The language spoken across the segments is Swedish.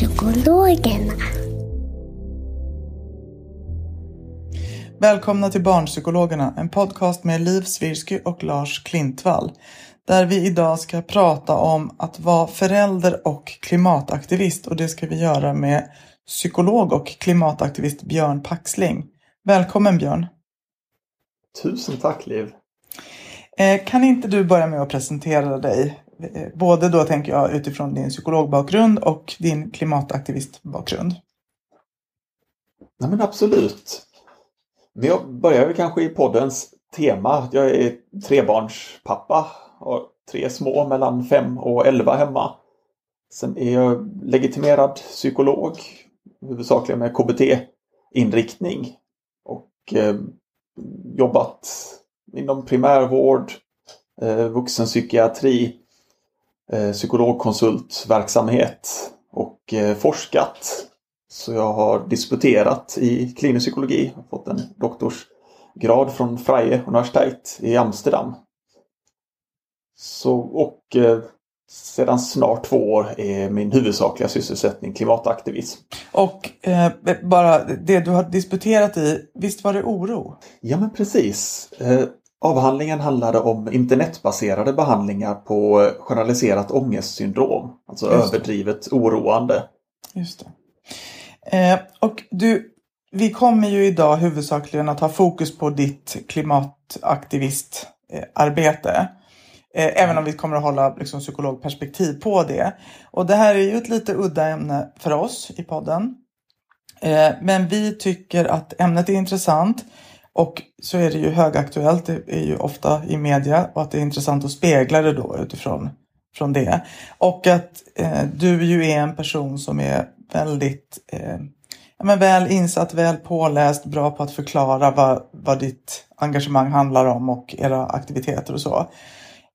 Barnpsykologerna. Välkomna till Barnpsykologerna, en podcast med Liv Svirsky och Lars Klintvall. Där vi idag ska prata om att vara förälder och klimataktivist och det ska vi göra med psykolog och klimataktivist Björn Paxling. Välkommen Björn! Tusen tack Liv! Eh, kan inte du börja med att presentera dig? Eh, både då tänker jag utifrån din psykologbakgrund och din klimataktivistbakgrund. Nej men absolut. Men jag börjar väl kanske i poddens tema. Jag är trebarnspappa. Har tre små mellan fem och elva hemma. Sen är jag legitimerad psykolog. Huvudsakligen med KBT-inriktning. Och eh, jobbat inom primärvård, eh, vuxenpsykiatri, psykologkonsultverksamhet och eh, forskat. Så jag har disputerat i klinisk psykologi och fått en doktorsgrad från Freie universitet i Amsterdam. Så, och eh, sedan snart två år är min huvudsakliga sysselsättning klimataktivism. Och eh, bara det du har disputerat i, visst var det oro? Ja men precis. Eh, avhandlingen handlade om internetbaserade behandlingar på generaliserat ångestsyndrom. Alltså överdrivet oroande. Just det. Eh, och du, vi kommer ju idag huvudsakligen att ha fokus på ditt klimataktivistarbete. Eh, även om vi kommer att hålla liksom, psykologperspektiv på det. Och det här är ju ett lite udda ämne för oss i podden. Eh, men vi tycker att ämnet är intressant. Och så är det ju högaktuellt, det är ju ofta i media och att det är intressant att spegla det då utifrån från det. Och att eh, du ju är en person som är väldigt eh, ja, men väl insatt, väl påläst, bra på att förklara vad, vad ditt engagemang handlar om och era aktiviteter och så.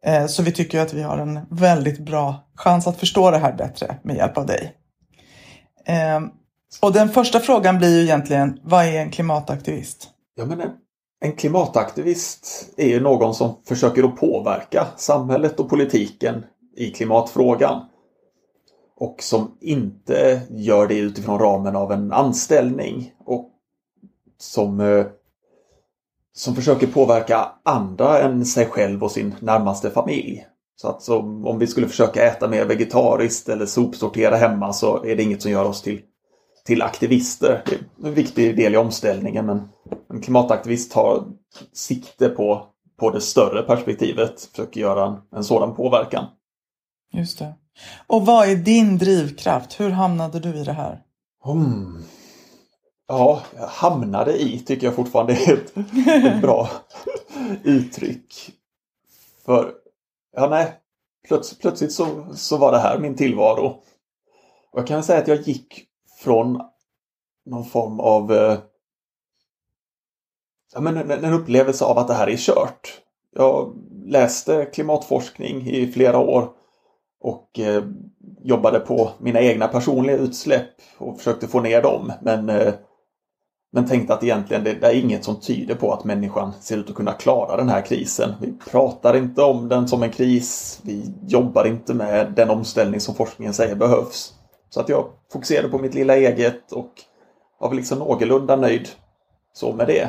Eh, så vi tycker att vi har en väldigt bra chans att förstå det här bättre med hjälp av dig. Eh, och den första frågan blir ju egentligen, vad är en klimataktivist? Ja, men en, en klimataktivist är ju någon som försöker att påverka samhället och politiken i klimatfrågan. Och som inte gör det utifrån ramen av en anställning och som, eh, som försöker påverka andra än sig själv och sin närmaste familj. Så att så, om vi skulle försöka äta mer vegetariskt eller sopsortera hemma så är det inget som gör oss till, till aktivister. Det är en viktig del i omställningen men en klimataktivist tar sikte på, på det större perspektivet, försöker göra en, sådan påverkan. Just det. Och vad är din drivkraft? Hur hamnade du i det här? Hmm. Ja, jag hamnade i tycker jag fortfarande är ett, ett bra uttryck. För, ja nej, plöts, plötsligt så, så var det här min tillvaro. Och jag kan säga att jag gick från någon form av eh, ja, men en, en upplevelse av att det här är kört. Jag läste klimatforskning i flera år och eh, jobbade på mina egna personliga utsläpp och försökte få ner dem. Men, eh, men tänkte att egentligen det, det är inget som tyder på att människan ser ut att kunna klara den här krisen. Vi pratar inte om den som en kris. Vi jobbar inte med den omställning som forskningen säger behövs. Så att jag fokuserade på mitt lilla eget och var väl liksom någorlunda nöjd så med det.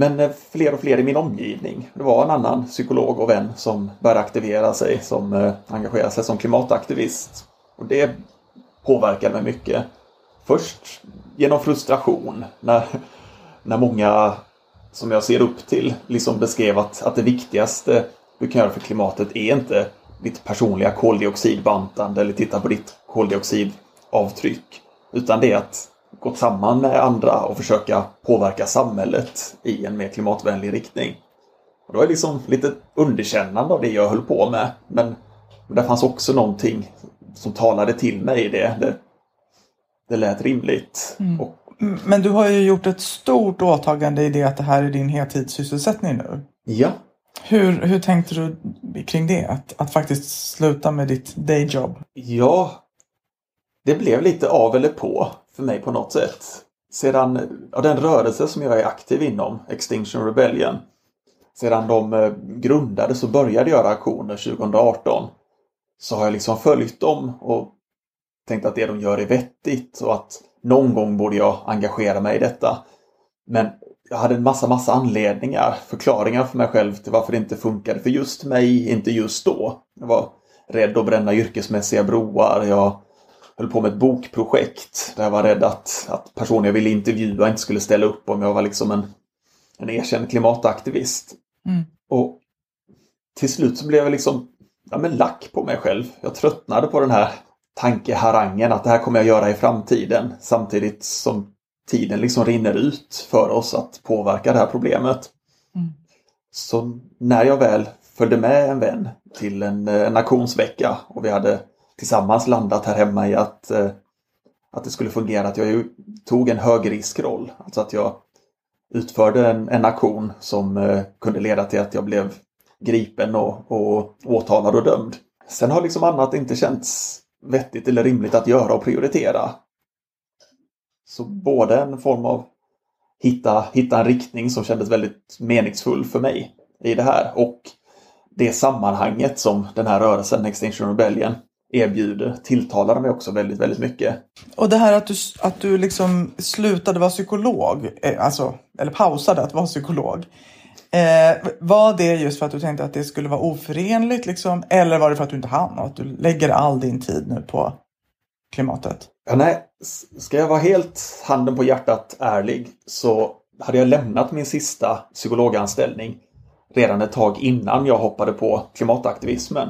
Men eh, fler och fler i min omgivning. Det var en annan psykolog och vän som började aktivera sig, som eh, engagerade sig som klimataktivist. Och det påverkade mig mycket. Först genom frustration när, när många som jag ser upp till liksom beskrev att, att det viktigaste du kan göra för klimatet är inte ditt personliga koldioxidbantande eller titta på ditt koldioxidavtryck. Utan det är att gå samman med andra och försöka påverka samhället i en mer klimatvänlig riktning. Och det var liksom lite underkännande av det jag höll på med. Men det fanns också någonting som talade till mig i det. Det, det lät rimligt. Mm. Och, men du har ju gjort ett stort åtagande i det att det här är din heltidssysselsättning nu. Ja. Hur, hur tänkte du kring det? Att, att faktiskt sluta med ditt dayjob? Ja, det blev lite av eller på för mig på något sätt. Sedan ja, den rörelse som jag är aktiv inom, Extinction Rebellion, sedan de eh, grundades och började göra aktioner 2018 så har jag liksom följt dem och tänkt att det de gör är vettigt och att någon gång borde jag engagera mig i detta. Men jag hade en massa, massa anledningar, förklaringar för mig själv till varför det inte funkade för just mig, inte just då. Jag var rädd att bränna yrkesmässiga broar. Jag höll på med ett bokprojekt där jag var rädd att, att personer jag ville intervjua inte skulle ställa upp om jag var liksom en, en erkänd klimataktivist. Mm. Och till slut så blev jag liksom ja, men lack på mig själv. Jag tröttnade på den här tankeharangen att det här kommer jag göra i framtiden samtidigt som tiden liksom rinner ut för oss att påverka det här problemet. Mm. Så när jag väl följde med en vän till en, en auktionsvecka och vi hade tillsammans landat här hemma i att, eh, att det skulle fungera, att jag tog en högriskroll. Alltså att jag utförde en, en aktion som eh, kunde leda till att jag blev gripen och, och åtalad och dömd. Sen har liksom annat inte känts vettigt eller rimligt att göra och prioritera. Så både en form av hitta, hitta en riktning som kändes väldigt meningsfull för mig i det här och det sammanhanget som den här rörelsen Extinction Rebellion erbjuder tilltalade mig också väldigt, väldigt mycket. Och det här att du, att du liksom slutade vara psykolog, eh, alltså, eller pausade att vara psykolog. Eh, var det just för att du tänkte att det skulle vara oförenligt liksom? Eller var det för att du inte hann och att du lägger all din tid nu på klimatet? Ja, nej, ska jag vara helt handen på hjärtat ärlig så hade jag lämnat min sista psykologanställning redan ett tag innan jag hoppade på klimataktivismen.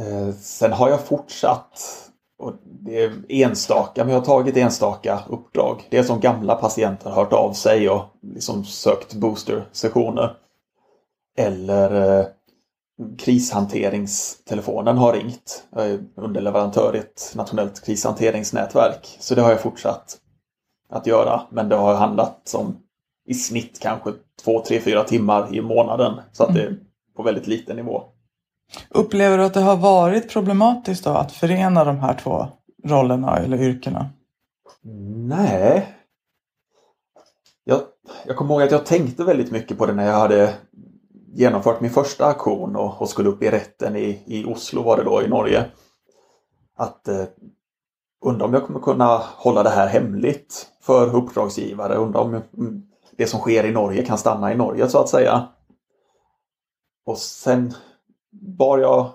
Eh, sen har jag fortsatt och det är enstaka, men jag har tagit enstaka uppdrag. Det är som gamla patienter har hört av sig och liksom sökt booster-sessioner. Eller eh, krishanteringstelefonen har ringt. Jag är underleverantör i ett nationellt krishanteringsnätverk. Så det har jag fortsatt att göra. Men det har handlat om i snitt kanske två, tre, fyra timmar i månaden. Så att det är på väldigt liten nivå. Upplever du att det har varit problematiskt då att förena de här två rollerna eller yrkena? Nej. Jag, jag kommer ihåg att jag tänkte väldigt mycket på det när jag hade genomfört min första aktion och, och skulle upp i rätten i, i Oslo var det då i Norge. Att eh, undra om jag kommer kunna hålla det här hemligt för uppdragsgivare. Undra om mm, det som sker i Norge kan stanna i Norge så att säga. Och sen bar jag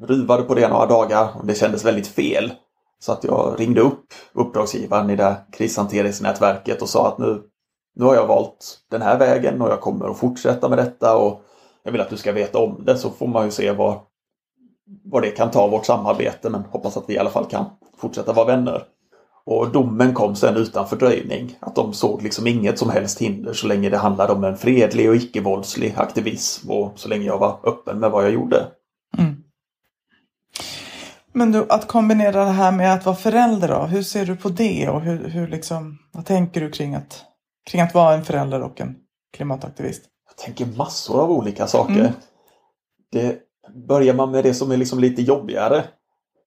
ruvade på det några dagar och det kändes väldigt fel. Så att jag ringde upp uppdragsgivaren i det krishanteringsnätverket och sa att nu, nu har jag valt den här vägen och jag kommer att fortsätta med detta och jag vill att du ska veta om det så får man ju se vad, vad det kan ta vårt samarbete men hoppas att vi i alla fall kan fortsätta vara vänner. Och domen kom sen utan fördröjning. Att de såg liksom inget som helst hinder så länge det handlade om en fredlig och icke-våldslig aktivism och så länge jag var öppen med vad jag gjorde. Mm. Men du, att kombinera det här med att vara förälder då, hur ser du på det och hur, hur liksom, vad tänker du kring att, kring att vara en förälder och en klimataktivist? Jag tänker massor av olika saker. Mm. Det, börjar man med det som är liksom lite jobbigare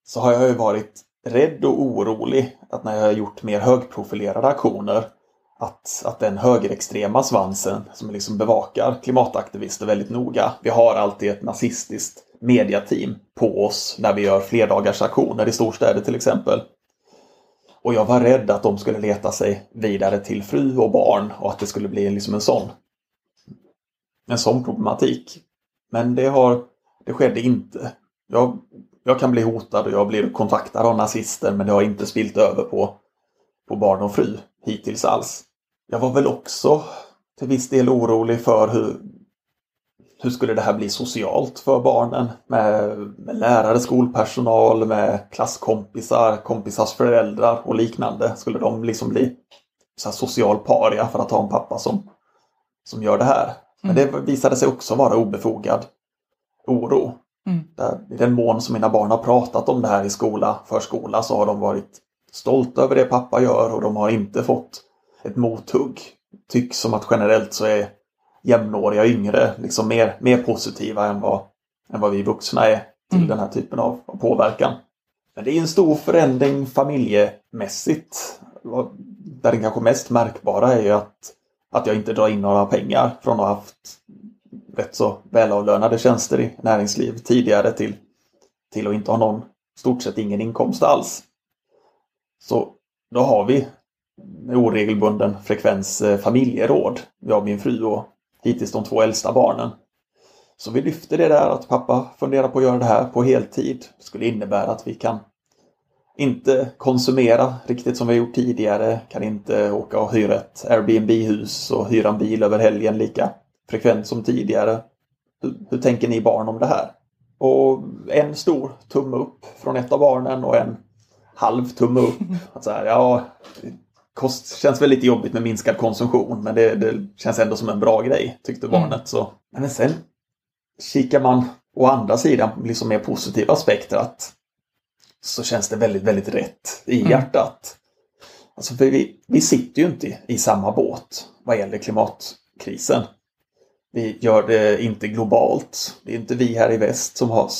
så har jag ju varit rädd och orolig att när jag har gjort mer högprofilerade aktioner att, att den högerextrema svansen som liksom bevakar klimataktivister väldigt noga. Vi har alltid ett nazistiskt mediateam på oss när vi gör flerdagarsaktioner i storstäder till exempel. Och jag var rädd att de skulle leta sig vidare till fru och barn och att det skulle bli liksom en sån en sån problematik. Men det har det skedde inte. Jag jag kan bli hotad och jag blir kontaktad av nazister men det har inte spilt över på, på barn och fru hittills alls. Jag var väl också till viss del orolig för hur, hur skulle det här bli socialt för barnen? Med, med lärare, skolpersonal, med klasskompisar, kompisars föräldrar och liknande. Skulle de liksom bli så social paria för att ha en pappa som, som gör det här? Men det visade sig också vara obefogad oro. Mm. Där, I den mån som mina barn har pratat om det här i skola, förskola så har de varit stolta över det pappa gör och de har inte fått ett mothugg. Tycks som att generellt så är jämnåriga yngre liksom mer, mer positiva än vad, än vad vi vuxna är till Mm. den här typen av, av påverkan. Men det är en stor förändring familjemässigt. Där den kanske mest märkbara är ju att, att jag inte drar in några pengar från att ha haft rätt så välavlönade tjänster i näringsliv tidigare till, till att inte ha någon, stort sett ingen inkomst alls. Så då har vi med oregelbunden frekvens eh, familjeråd, jag och min fru och hittills de två äldsta barnen. Så vi lyfter det där att pappa funderar på att göra det här på heltid. Det skulle innebära att vi kan inte konsumera riktigt som vi gjort tidigare, kan inte åka och hyra ett Airbnb-hus och hyra en bil över helgen lika frekvent som tidigare. Hur, hur tänker ni barn om det här? Och en stor tumme upp från ett av barnen och en halv tumme upp. Att så här, ja, kost känns väl lite jobbigt med minskad konsumtion men det, det känns ändå som en bra grej, tyckte barnet. Så. Men sen kikar man å andra sidan liksom mer positiva aspekter att så känns det väldigt, väldigt rätt i Mm. hjärtat. Alltså för vi, vi sitter ju inte i, i samma båt vad gäller klimatkrisen. Vi gör det inte globalt. Det är inte vi här i väst som har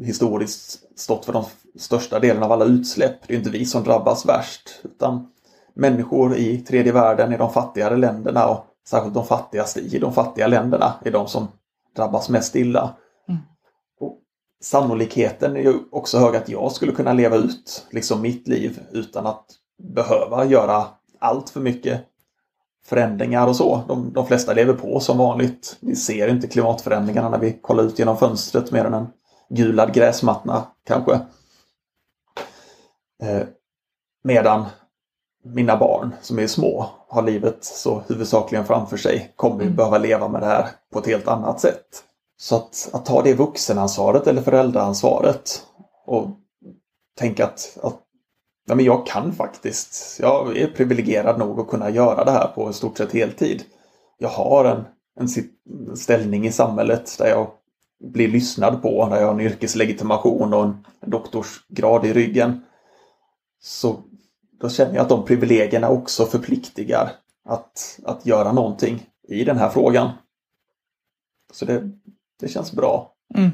historiskt stått för de största delen av alla utsläpp. Det är inte vi som drabbas värst. Utan människor i tredje världen, i de fattigare länderna och särskilt de fattigaste i de fattiga länderna är de som drabbas mest illa. Mm. Och sannolikheten är ju också hög att jag skulle kunna leva ut liksom mitt liv utan att behöva göra allt för mycket förändringar och så. De, de flesta lever på som vanligt. Vi ser inte klimatförändringarna när vi kollar ut genom fönstret mer än en gulad gräsmatta kanske. Eh, medan mina barn som är små har livet så huvudsakligen framför sig kommer ju behöva leva med det här på ett helt annat sätt. Så att, att ta det vuxenansvaret eller föräldraansvaret och tänka att, att ja, men jag kan faktiskt, jag är privilegierad nog att kunna göra det här på i stort sett heltid. Jag har en, en ställning i samhället där jag blir lyssnad på, där jag har en yrkeslegitimation och en doktorsgrad i ryggen. Så då känner jag att de privilegierna också förpliktigar att, att göra någonting i den här frågan. Så det, det känns bra. Mm.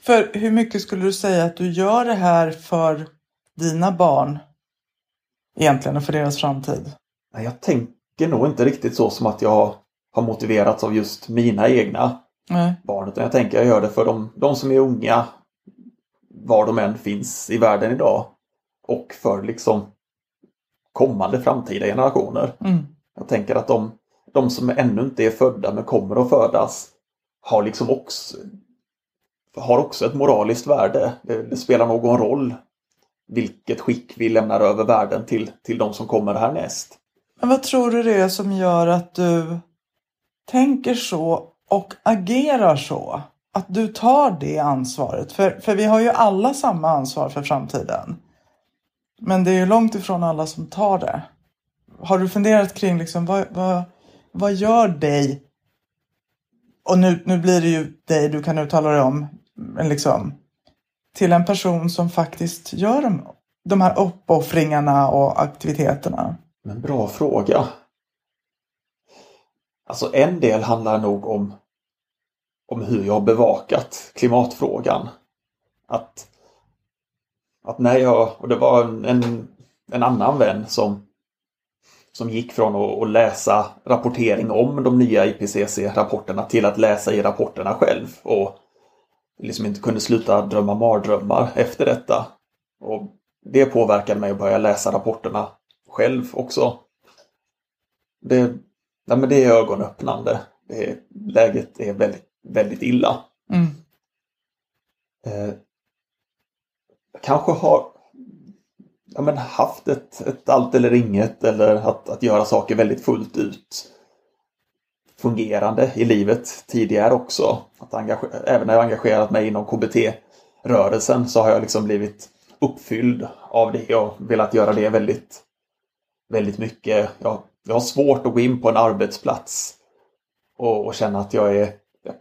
För hur mycket skulle du säga att du gör det här för dina barn egentligen och för deras framtid? Nej, Jag tänker nog inte riktigt så som att jag har motiverats av just mina egna Nej. barn. Utan jag tänker jag gör det för de, de som är unga, var de än finns i världen idag. Och för liksom kommande framtida generationer. Mm. Jag tänker att de, de som ännu inte är födda men kommer att födas har liksom också har också ett moraliskt värde. Det, det spelar någon roll vilket skick vi lämnar över världen till, till de som kommer härnäst. Men vad tror du det är som gör att du tänker så och agerar så? Att du tar det ansvaret. För, för vi har ju alla samma ansvar för framtiden. Men det är ju långt ifrån alla som tar det. Har du funderat kring liksom vad, vad, vad gör dig? Och nu, nu blir det ju dig du kan uttala dig om. Men liksom till en person som faktiskt gör de, de här uppoffringarna och aktiviteterna. Men bra fråga. Alltså en del handlar nog om, om hur jag har bevakat klimatfrågan. Att, att när jag, och det var en, en, annan vän som, som gick från att, att läsa rapportering om de nya IPCC-rapporterna till att läsa i rapporterna själv och liksom inte kunde sluta drömma mardrömmar efter detta. Och det påverkade mig att börja läsa rapporterna själv också. Det, ja, men det är ögonöppnande. Det är, läget är väldigt, väldigt illa. Mm. Eh, kanske har ja, men haft ett, ett allt eller inget eller att, att göra saker väldigt fullt ut fungerande i livet tidigare också. Att även när jag engagerat mig inom KBT-rörelsen så har jag liksom blivit uppfylld av det och velat göra det väldigt, väldigt mycket. Jag, jag har svårt att gå in på en arbetsplats och, och känna att jag är,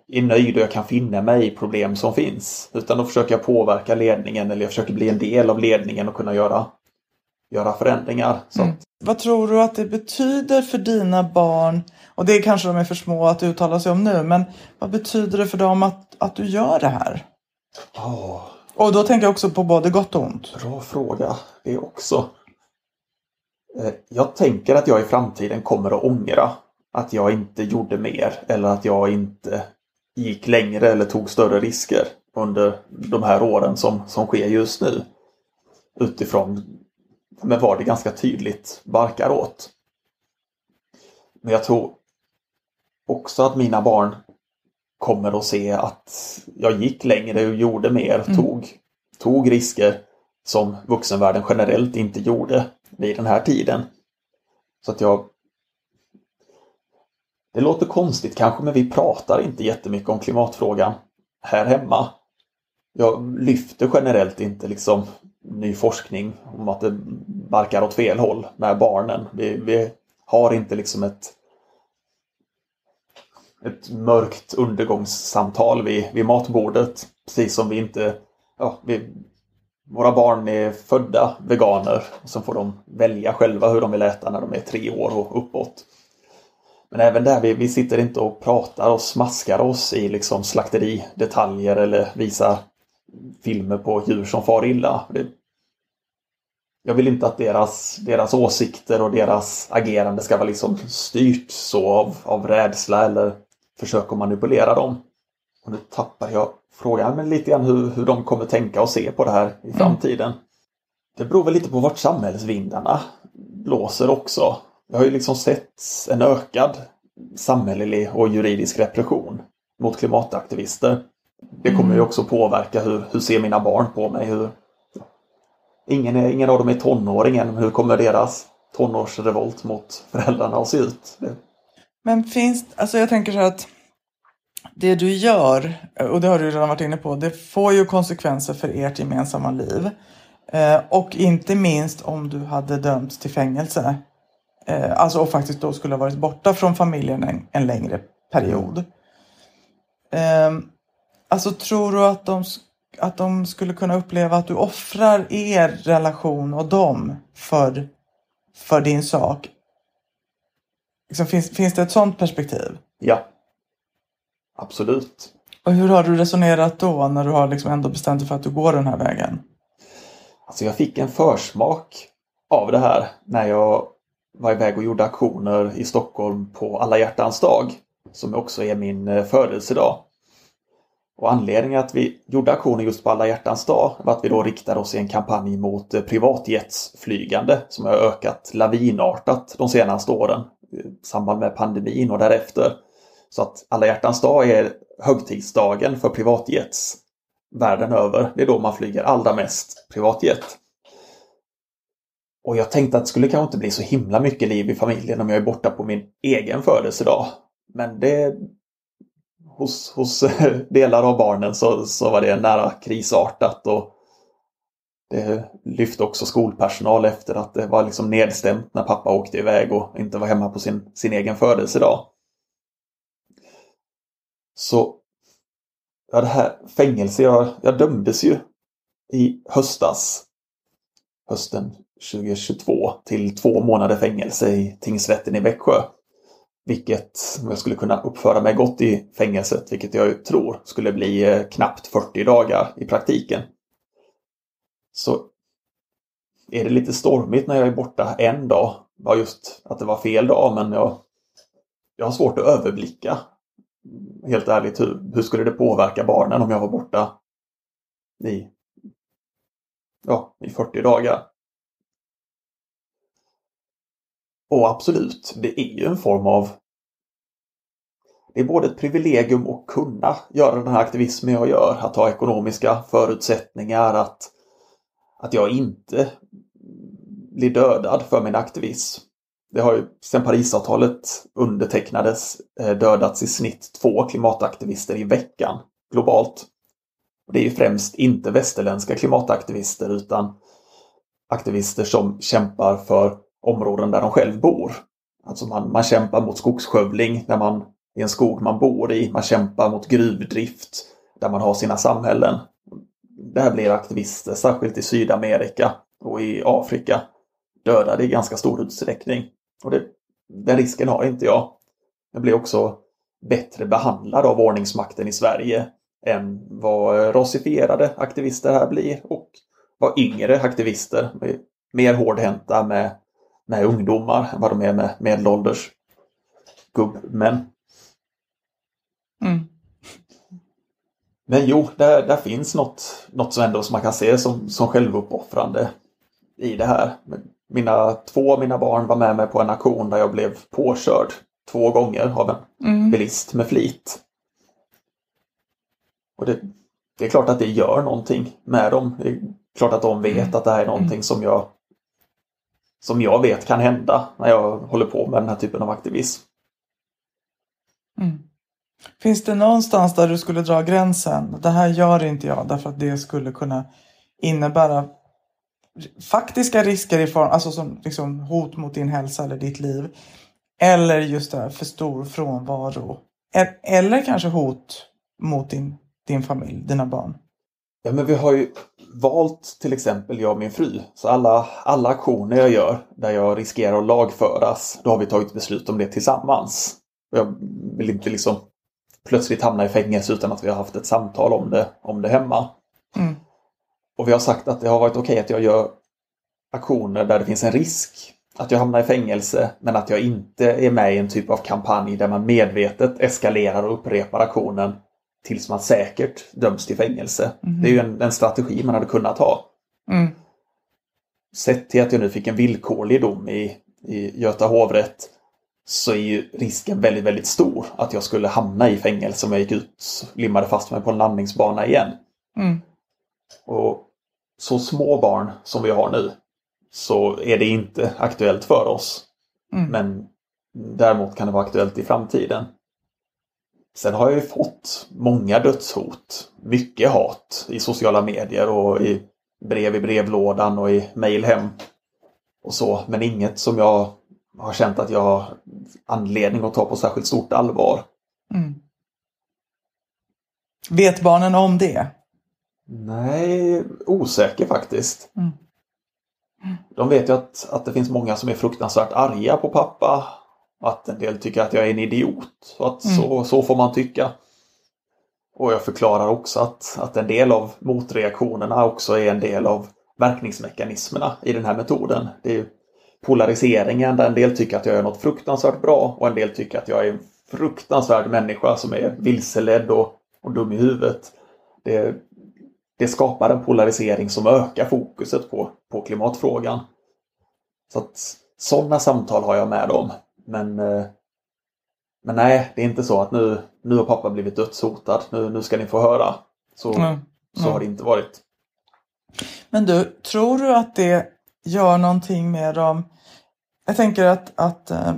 är nöjd och jag kan finna mig i problem som finns. Utan då försöker jag påverka ledningen eller jag försöker bli en del av ledningen och kunna göra, göra förändringar. Så mm. Vad tror du att det betyder för dina barn? Och det kanske de är för små att uttala sig om nu, men vad betyder det för dem att, att du gör det här? Oh. Och då tänker jag också på både gott och ont. Bra fråga det också. Eh, jag tänker att jag i framtiden kommer att ångra att jag inte gjorde mer eller att jag inte gick längre eller tog större risker under de här åren som, som sker just nu. Utifrån men vad det ganska tydligt barkar åt. Men jag tror också att mina barn kommer att se att jag gick längre och gjorde mer, mm. tog, tog risker som vuxenvärlden generellt inte gjorde vid den här tiden. Så att jag... Det låter konstigt kanske, men vi pratar inte jättemycket om klimatfrågan här hemma. Jag lyfter generellt inte liksom ny forskning om att det barkar åt fel håll med barnen. Vi, vi har inte liksom ett ett mörkt undergångssamtal vid, vid matbordet. Precis som vi inte... Ja, vi, våra barn är födda veganer. Och så får de välja själva hur de vill äta när de är tre år och uppåt. Men även där, vi, vi sitter inte och pratar och smaskar oss i liksom slakteridetaljer eller visar filmer på djur som far illa. Jag vill inte att deras, deras åsikter och deras agerande ska vara liksom styrt så av, av rädsla eller försök att manipulera dem. Och nu tappar jag frågan men lite grann hur, hur de kommer tänka och se på det här i mm. framtiden. Mm. Det beror väl lite på vart samhällsvindarna blåser också. Jag har ju liksom sett en ökad samhällelig och juridisk repression mot klimataktivister. Det kommer ju mm. också påverka hur, hur ser mina barn på mig? Hur, ingen, är, ingen av dem är tonåringen. Hur kommer deras tonårsrevolt mot föräldrarna att se ut? Men finns, alltså jag tänker så att det du gör, och det har du redan varit inne på, det får ju konsekvenser för ert gemensamma liv. Eh, och inte minst om du hade dömts till fängelse. Eh, alltså och faktiskt då skulle ha varit borta från familjen en, en längre period. Eh, alltså tror du att de, att de skulle kunna uppleva att du offrar er relation och dem för, för din sak? Liksom, finns, finns det ett sådant perspektiv? Ja. Absolut. Och hur har du resonerat då när du har liksom ändå bestämt dig för att du går den här vägen? Alltså jag fick en försmak av det här när jag var iväg och gjorde aktioner i Stockholm på alla hjärtans dag. Som också är min eh, födelsedag. Och anledningen att vi gjorde aktionen just på alla hjärtans dag var att vi då riktade oss i en kampanj mot eh, privatjetsflygande som har ökat lavinartat de senaste åren i samband med pandemin och därefter. Så att alla hjärtans dag är högtidsdagen för privatjets världen över. Det är då man flyger allra mest privatjet. Och jag tänkte att det skulle kanske inte bli så himla mycket liv i familjen om jag är borta på min egen födelsedag. Men det hos, hos eh, delar av barnen så, så var det nära krisartat och det lyfte också skolpersonal efter att det var liksom nedstämt när pappa åkte iväg och inte var hemma på sin, sin egen födelsedag. Så ja, det här fängelse, jag, jag dömdes ju i höstas, hösten 2022, till två månader fängelse i tingsrätten i Växjö. Vilket, om jag skulle kunna uppföra mig gott i fängelset, vilket jag tror skulle bli eh, knappt 40 dagar i praktiken. Så är det lite stormigt när jag är borta en dag. Bara just att det var fel dag, men jag, jag har svårt att överblicka. Helt ärligt, hur, hur skulle det påverka barnen om jag var borta i, ja, i 40 dagar? Och absolut, det är ju en form av det är både ett privilegium att kunna göra den här aktivismen jag gör, att ha ekonomiska förutsättningar, att att jag inte blir dödad för min aktivism. Det har ju sedan Parisavtalet undertecknades eh, dödats i snitt två klimataktivister i veckan globalt. Det är ju främst inte västerländska klimataktivister utan aktivister som kämpar för områden där de själv bor. Alltså man, man kämpar mot skogsskövling när man, i en skog man bor i. Man kämpar mot gruvdrift där man har sina samhällen. Där blir aktivister, särskilt i Sydamerika och i Afrika, dödade i ganska stor utsträckning. Och det, den risken har inte jag. Jag blir också bättre behandlad av ordningsmakten i Sverige än vad rasifierade aktivister här blir och vad yngre aktivister mer hårdhänta med, med ungdomar än vad de är med medelålders gubbmän. Mm. Men jo, där, där finns något, något som ändå som man kan se som, som självuppoffrande i det här. Mina, två av mina barn var med mig på en aktion där jag blev påkörd två gånger av en mm. bilist med flit. Och det, det, är klart att det gör någonting med dem. Det är klart att de vet mm. att det här är någonting mm. som jag som jag vet kan hända när jag håller på med den här typen av aktivism. Mm. Finns det någonstans där du skulle dra gränsen? Det här gör inte jag därför att det skulle kunna innebära faktiska risker i form, alltså som liksom hot mot din hälsa eller ditt liv. Eller just det här för stor frånvaro. E- eller kanske hot mot din, din familj, dina barn. Ja, men vi har ju valt till exempel jag och min fru. Så alla, alla aktioner jag gör där jag riskerar att lagföras, då har vi tagit beslut om det tillsammans. Jag vill inte liksom plötsligt hamna i fängelse utan att vi har haft ett samtal om det, om det hemma. Mm. Och vi har sagt att det har varit okej okay att jag gör aktioner där det finns en risk att jag hamnar i fängelse men att jag inte är med i en typ av kampanj där man medvetet eskalerar och upprepar aktionen tills man säkert döms till fängelse. Mm. Det är ju en, en, strategi man hade kunnat ha. Mm. Sett till att jag nu fick en villkorlig dom i, i Göta hovrätt så är ju risken väldigt, väldigt stor att jag skulle hamna i fängelse om jag gick ut och limmade fast mig på en landningsbana igen. Mm. Och så små barn som vi har nu så är det inte aktuellt för oss. Mm. Men däremot kan det vara aktuellt i framtiden. Sen har jag ju fått många dödshot, mycket hat i sociala medier och i brev i brevlådan och i mejl hem och så, men inget som jag har känt att jag har anledning att ta på särskilt stort allvar. Mm. Vet barnen om det? Nej, osäker faktiskt. Mm. De vet ju att, att det finns många som är fruktansvärt arga på pappa. Att en del tycker att jag är en idiot. Så, att mm. så, så får man tycka. Och jag förklarar också att, att en del av motreaktionerna också är en del av verkningsmekanismerna i den här metoden. Det är polariseringen där en del tycker att jag är något fruktansvärt bra och en del tycker att jag är en fruktansvärd människa som är vilseledd och, och dum i huvudet. Det, det skapar en polarisering som ökar fokuset på, på klimatfrågan. Så att sådana samtal har jag med dem. Men, eh, men nej, det är inte så att nu, nu har pappa blivit dödshotad. Nu, nu ska ni få höra. Så, mm. så har det inte varit. Men du, tror du att det gör någonting med dem? Jag tänker att, att uh,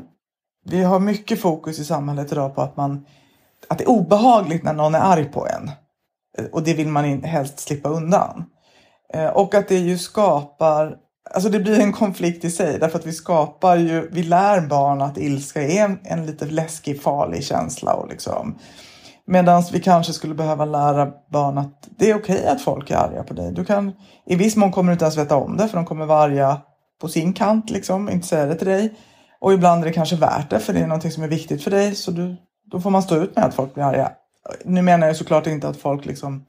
vi har mycket fokus i samhället idag på att, man, att det är obehagligt när någon är arg på en. Och det vill man helst slippa undan. Och att det ju skapar Alltså det blir en konflikt i sig därför att vi skapar ju, vi lär barn att ilska är en, en lite läskig, farlig känsla. Och liksom. Medan vi kanske skulle behöva lära barn att det är okej okay att folk är arga på dig. Du kan, I viss mån kommer du inte ens veta om det för de kommer vara arga på sin kant, liksom, inte säga det till dig. Och ibland är det kanske värt det för det är någonting som är viktigt för dig. Så du, då får man stå ut med att folk blir arga. Nu menar jag såklart inte att folk liksom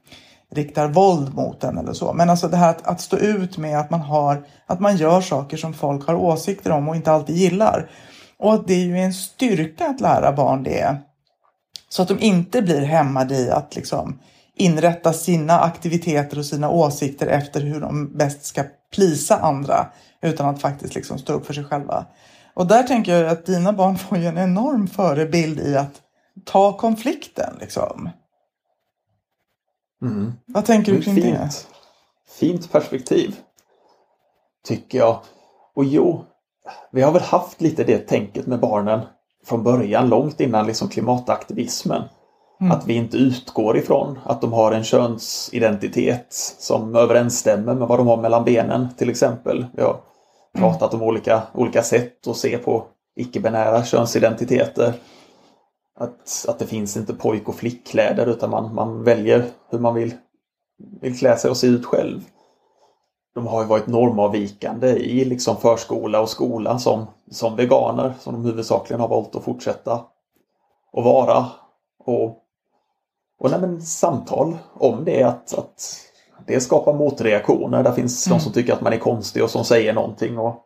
riktar våld mot en eller så. Men alltså det här att, att, stå ut med att man, har, att man gör saker som folk har åsikter om och inte alltid gillar. Och att det är ju en styrka att lära barn det. Så att de inte blir hämmade i att liksom inrätta sina aktiviteter och sina åsikter efter hur de bäst ska plisa andra. Utan att faktiskt liksom stå upp för sig själva. Och där tänker jag att dina barn får ju en enorm förebild i att ta konflikten. Liksom. Mm. Vad tänker du kring fint, det? Fint perspektiv. tycker jag. Och jo, vi har väl haft lite det tänket med barnen från början, långt innan liksom klimataktivismen. Mm. Att vi inte utgår ifrån att de har en könsidentitet som överensstämmer med vad de har mellan benen till exempel. Vi har pratat om olika, olika sätt att se på icke-binära könsidentiteter. Att, att det finns inte pojk och flickkläder utan man, man väljer hur man vill, vill klä sig och se ut själv. De har ju varit normavvikande i liksom förskola och skola som, som veganer som de huvudsakligen har valt att fortsätta att vara. Och, och nej, men, samtal om det, att, att det skapar motreaktioner. Där finns mm. de som tycker att man är konstig och som säger någonting. Och,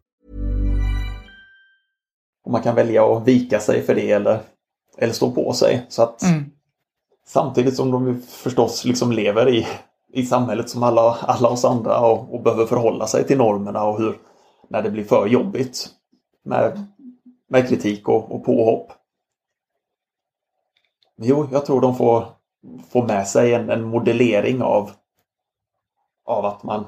Man kan välja att vika sig för det eller, eller stå på sig. Så att mm. Samtidigt som de förstås liksom lever i, i samhället som alla, alla oss andra och, och behöver förhålla sig till normerna och hur när det blir för jobbigt med med kritik och, och påhopp. Jo, jag tror de får, får med sig en, en modellering av, av att man,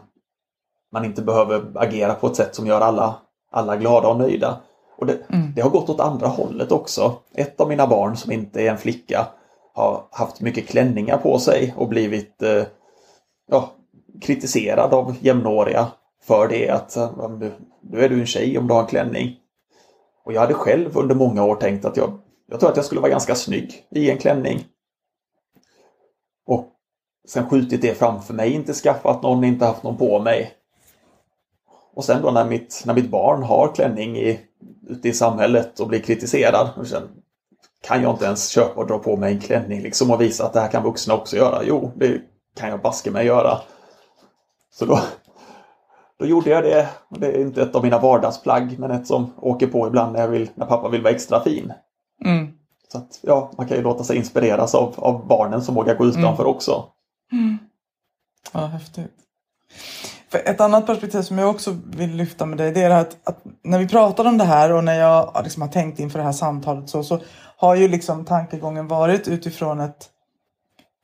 man inte behöver agera på ett sätt som gör alla, alla glada och nöjda. Och det, mm. det har gått åt andra hållet också. Ett av mina barn som inte är en flicka har haft mycket klänningar på sig och blivit eh, ja, kritiserad av jämnåriga för det att nu är du en tjej om du har en klänning. Och jag hade själv under många år tänkt att jag, jag tror att jag skulle vara ganska snygg i en klänning. Och sen skjutit det framför mig, inte skaffat någon, inte haft någon på mig. Och sen då när mitt, när mitt barn har klänning i, ute i samhället och blir kritiserad. Och sen, kan jag inte ens köpa och dra på mig en klänning liksom och visa att det här kan vuxna också göra? Jo, det kan jag baske mig göra. Så då, då gjorde jag det. Det är inte ett av mina vardagsplagg men ett som åker på ibland när, jag vill, när pappa vill vara extra fin. Mm. Så att, ja, man kan ju låta sig inspireras av, av barnen som vågar gå utanför mm. också. Mm. Ja, häftigt. För ett annat perspektiv som jag också vill lyfta med dig det är att, att när vi pratar om det här och när jag liksom har tänkt inför det här samtalet så, så har ju liksom tankegången varit utifrån ett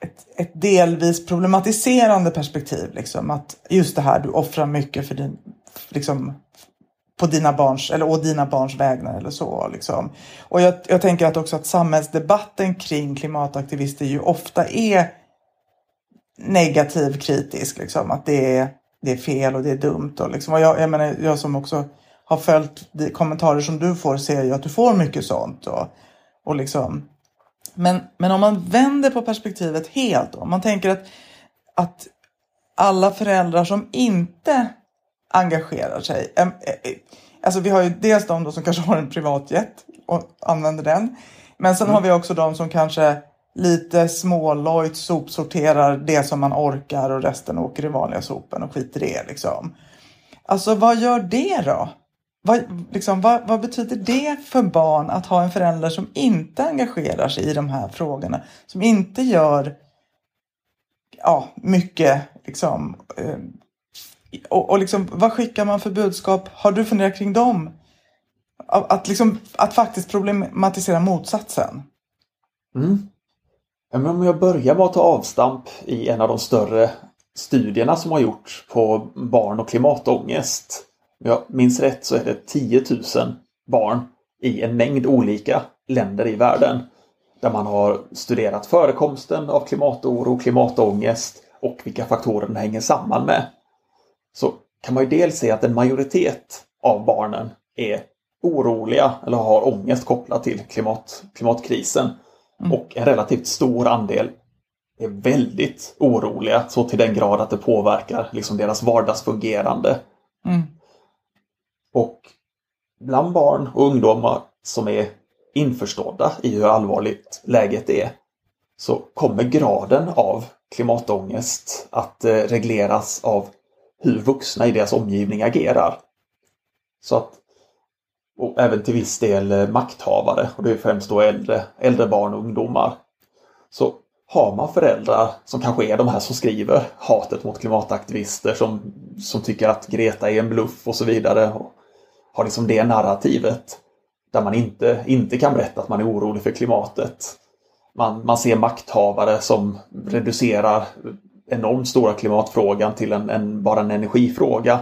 ett, ett delvis problematiserande perspektiv. Liksom, att just det här, du offrar mycket för din, liksom, på dina barns, eller å dina barns vägnar eller så. Liksom. Och jag, jag tänker att också att samhällsdebatten kring klimataktivister ju ofta är negativ, kritisk. Liksom, att det är, det är fel och det är dumt. Och, liksom, och jag, jag, menar, jag som också har följt de kommentarer som du får ser ju att du får mycket sånt. Och, och liksom, men, men om man vänder på perspektivet helt, om man tänker att, att alla föräldrar som inte engagerar sig. Alltså vi har ju dels de då som kanske har en privatjet och använder den. Men sen mm. har vi också de som kanske lite smålojt sopsorterar det som man orkar och resten åker i vanliga sopen och skiter i det. Liksom. Alltså vad gör det då? Vad, liksom, vad, vad, betyder det för barn att ha en förälder som inte engagerar sig i de här frågorna? Som inte gör ja, mycket. Liksom, eh, och, och liksom, vad skickar man för budskap? Har du funderat kring dem att, liksom, att faktiskt problematisera motsatsen. Mm. Men om jag börjar med att ta avstamp i en av de större studierna som har gjorts på barn och klimatångest. Om jag minns rätt så är det 10 000 barn i en mängd olika länder i världen där man har studerat förekomsten av klimatoro, och klimatångest och vilka faktorer den hänger samman med. Så kan man ju dels se att en majoritet av barnen är oroliga eller har ångest kopplat till klimat, klimatkrisen. Mm. Och en relativt stor andel är väldigt oroliga så till den grad att det påverkar liksom deras vardagsfungerande. Mm. Och bland barn och ungdomar som är införstådda i hur allvarligt läget är så kommer graden av klimatångest att eh, regleras av hur vuxna i deras omgivning agerar. Så att, och även till viss del eh, makthavare, och det är främst då äldre, äldre barn och ungdomar. Så har man föräldrar som kanske är de här som skriver hatet mot klimataktivister som, som tycker att Greta är en bluff och så vidare. Och har liksom det narrativet där man inte, inte kan berätta att man är orolig för klimatet. Man, man ser makthavare som reducerar enormt stora klimatfrågan till en, en bara en energifråga.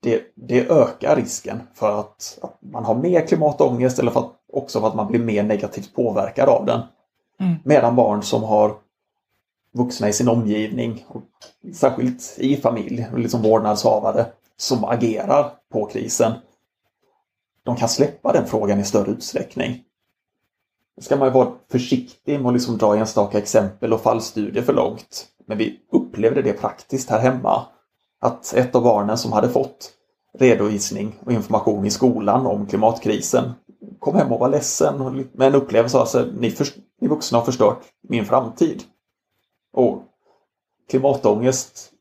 Det, det, ökar risken för att, att, man har mer klimatångest eller för att, också för att man blir mer negativt påverkad av den. Mm. Medan barn som har vuxna i sin omgivning, och särskilt i familj, liksom vårdnadshavare, som agerar på krisen, de kan släppa den frågan i större utsträckning. Nu ska man ju vara försiktig med att liksom dra enstaka exempel och fallstudier för långt. Men vi upplevde det praktiskt här hemma. Att ett av barnen som hade fått redovisning och information i skolan om klimatkrisen kom hem och var ledsen med en upplevelse att ni, ni vuxna har förstört min framtid. Och klimatångest,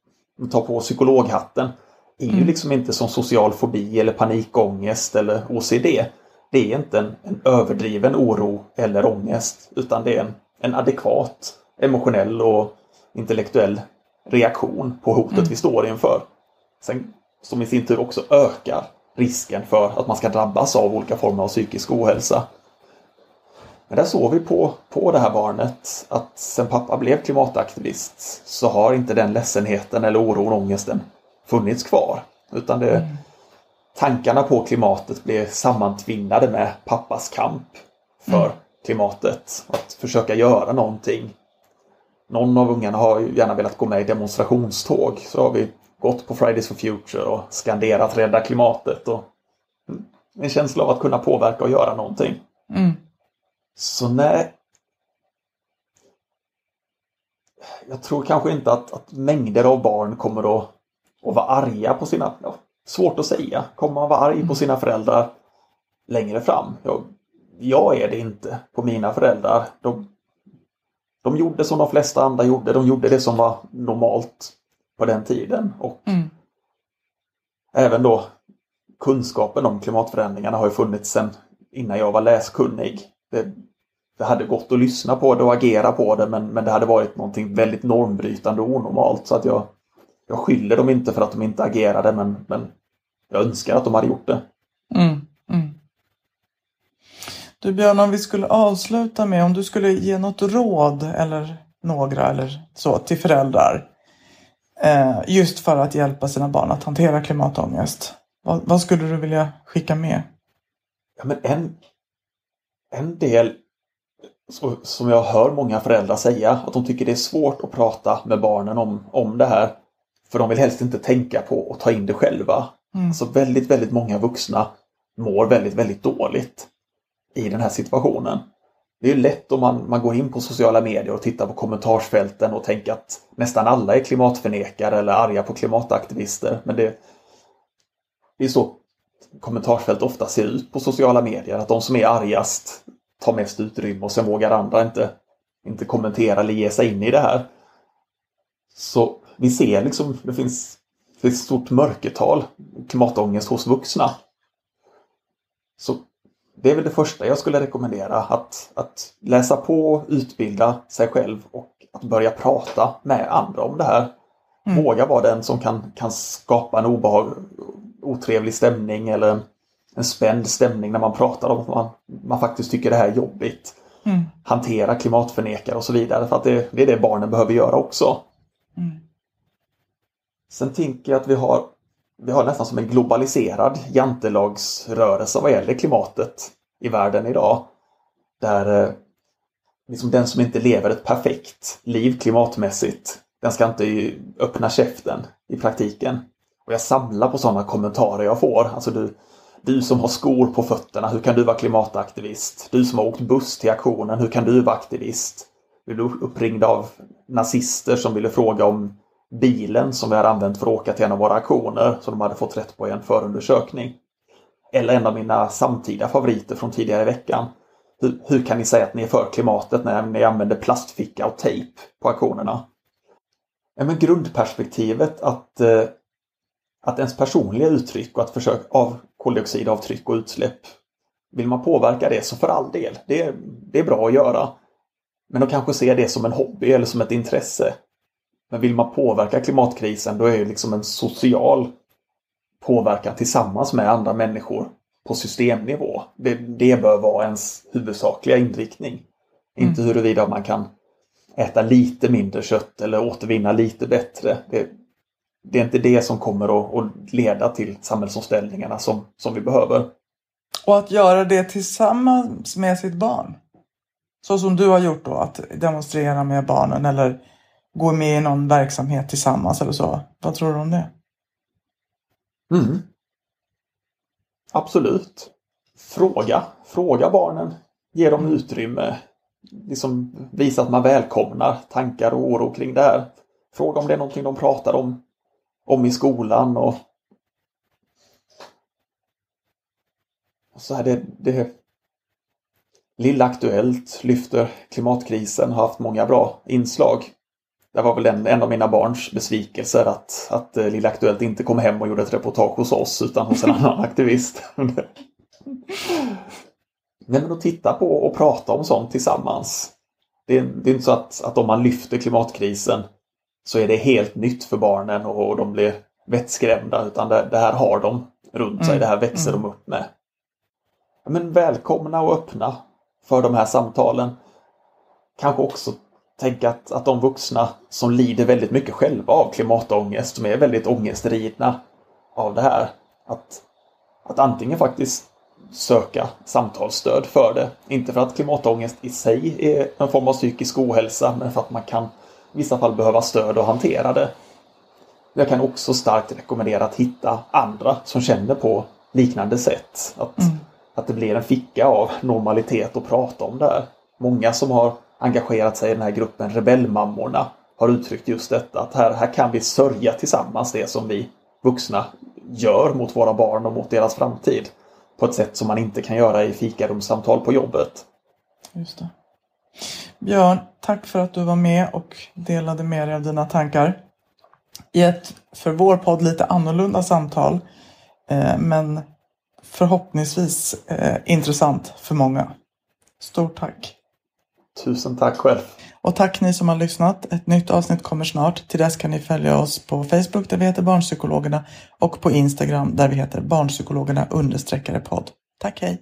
ta på psykologhatten, är ju mm. liksom inte som social fobi eller panikångest eller OCD. Det är inte en, en överdriven oro eller ångest utan det är en, en adekvat emotionell och intellektuell reaktion på hotet mm. vi står inför. Sen, som i sin tur också ökar risken för att man ska drabbas av olika former av psykisk ohälsa. Men där såg vi på, på det här barnet att sen pappa blev klimataktivist så har inte den ledsenheten eller oron och ångesten funnits kvar. Utan det, mm. tankarna på klimatet blev sammantvinnade med pappas kamp för mm. klimatet. Att försöka göra någonting. Någon av ungarna har gärna velat gå med i demonstrationståg. Så har vi gått på Fridays for Future och skanderat rädda klimatet. Och en känsla av att kunna påverka och göra någonting. Mm. Så nej. Jag tror kanske inte att, att mängder av barn kommer att och vara arga på sina, ja, svårt att säga, kommer man vara arg på mm. sina föräldrar längre fram? Jag, jag är det inte på mina föräldrar. De, de gjorde som de flesta andra gjorde, de gjorde det som var normalt på den tiden. Och mm. Även då kunskapen om klimatförändringarna har ju funnits sedan innan jag var läskunnig. Det, det hade gått att lyssna på det och agera på det men, men det hade varit någonting väldigt normbrytande och onormalt så att jag jag skyller dem inte för att de inte agerade men, men jag önskar att de hade gjort det. Mm. Du Björn, om vi skulle avsluta med om du skulle ge något råd eller några eller så till föräldrar eh, just för att hjälpa sina barn att hantera klimatångest. Vad, vad skulle du vilja skicka med? Ja, men en, en del som jag hör många föräldrar säga att de tycker det är svårt att prata med barnen om, om det här. För de vill helst inte tänka på att ta in det själva. Mm. Så väldigt, väldigt många vuxna mår väldigt, väldigt dåligt i den här situationen. Det är lätt om man, man går in på sociala medier och tittar på kommentarsfälten och tänker att nästan alla är klimatförnekare eller arga på klimataktivister. Men det, det är så kommentarsfält ofta ser ut på sociala medier. Att de som är argast tar mest utrymme och sen vågar andra inte, inte kommentera eller ge sig in i det här. Så vi ser liksom, det finns ett stort mörkertal klimatångest hos vuxna. Så det är väl det första jag skulle rekommendera, att, att läsa på, utbilda sig själv och att börja prata med andra om det här. Mm. Våga vara den som kan, kan skapa en obehag, otrevlig stämning eller en spänd stämning när man pratar om att man, man faktiskt tycker det här är jobbigt. Mm. Hantera klimatförnekare och så vidare för att det, det är det barnen behöver göra också. Mm. Sen tänker jag att vi har, vi har nästan som en globaliserad jantelagsrörelse vad gäller klimatet i världen idag. Där eh, liksom den som inte lever ett perfekt liv klimatmässigt, den ska inte öppna käften i praktiken. Och jag samlar på sådana kommentarer jag får. Alltså du, du som har skor på fötterna, hur kan du vara klimataktivist? Du som har åkt buss till aktionen, hur kan du vara aktivist? Vi blev uppringda av nazister som ville fråga om bilen som vi hade använt för att åka till en av våra aktioner som de hade fått rätt på i en förundersökning. Eller en av mina samtida favoriter från tidigare i veckan. Hur, hur kan ni säga att ni är för klimatet när ni använder plastficka och tejp på aktionerna? Ja, men grundperspektivet att, eh, att ens personliga uttryck och att försöka av koldioxidavtryck och utsläpp. Vill man påverka det så för all del, det, det är bra att göra. Men att kanske se det som en hobby eller som ett intresse. Men vill man påverka klimatkrisen då är det liksom en social påverkan tillsammans med andra människor på systemnivå. Det, det bör vara ens huvudsakliga inriktning. Mm. Inte huruvida man kan äta lite mindre kött eller återvinna lite bättre. Det, det är inte det som kommer att, att, leda till samhällsomställningarna som, som vi behöver. Och att göra det tillsammans med sitt barn. Så som du har gjort då, att demonstrera med barnen eller gå med i någon verksamhet tillsammans eller så. Vad tror du om det? Mm. Absolut. Fråga. Fråga barnen. Ge dem utrymme. Liksom visa att man välkomnar tankar och oro kring det här. Fråga om det är någonting de pratar om, om i skolan och så här det, det Lilla Aktuellt lyfter klimatkrisen, har haft många bra inslag. Det var väl en, en av mina barns besvikelser att, att eh, Lilla Aktuellt inte kom hem och gjorde ett reportage hos oss utan hos en annan aktivist. Nej, men att titta på och prata om sånt tillsammans. Det är, det är inte så att, att om man lyfter klimatkrisen så är det helt nytt för barnen och de blir vettskrämda utan det, det här har de runt sig, mm. det här växer mm. de upp med. Men välkomna och öppna för de här samtalen. Kanske också tänka att, att de vuxna som lider väldigt mycket själva av klimatångest, som är väldigt ångestridna av det här, att, att antingen faktiskt söka samtalsstöd för det. Inte för att klimatångest i sig är en form av psykisk ohälsa, men för att man kan i vissa fall behöva stöd att hantera det. Jag kan också starkt rekommendera att hitta andra som känner på liknande sätt. Att, mm. att det blir en ficka av normalitet att prata om det här. Många som har engagerat sig i den här gruppen Rebellmammorna har uttryckt just detta att här, här kan vi sörja tillsammans det som vi vuxna gör mot våra barn och mot deras framtid. På ett sätt som man inte kan göra i fikarumssamtal på jobbet. Just det. Björn, tack för att du var med och delade med dig av dina tankar. I ett för vår podd lite annorlunda samtal. Eh, men förhoppningsvis eh, intressant för många. Stort tack! Tusen tack själv. Och tack ni som har lyssnat. Ett nytt avsnitt kommer snart. Till dess kan ni följa oss på Facebook där vi heter Barnpsykologerna och på Instagram där vi heter Barnpsykologerna understreckare podd. Tack, hej!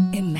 Imagine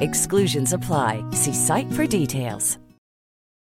Exclusions apply. See site for details.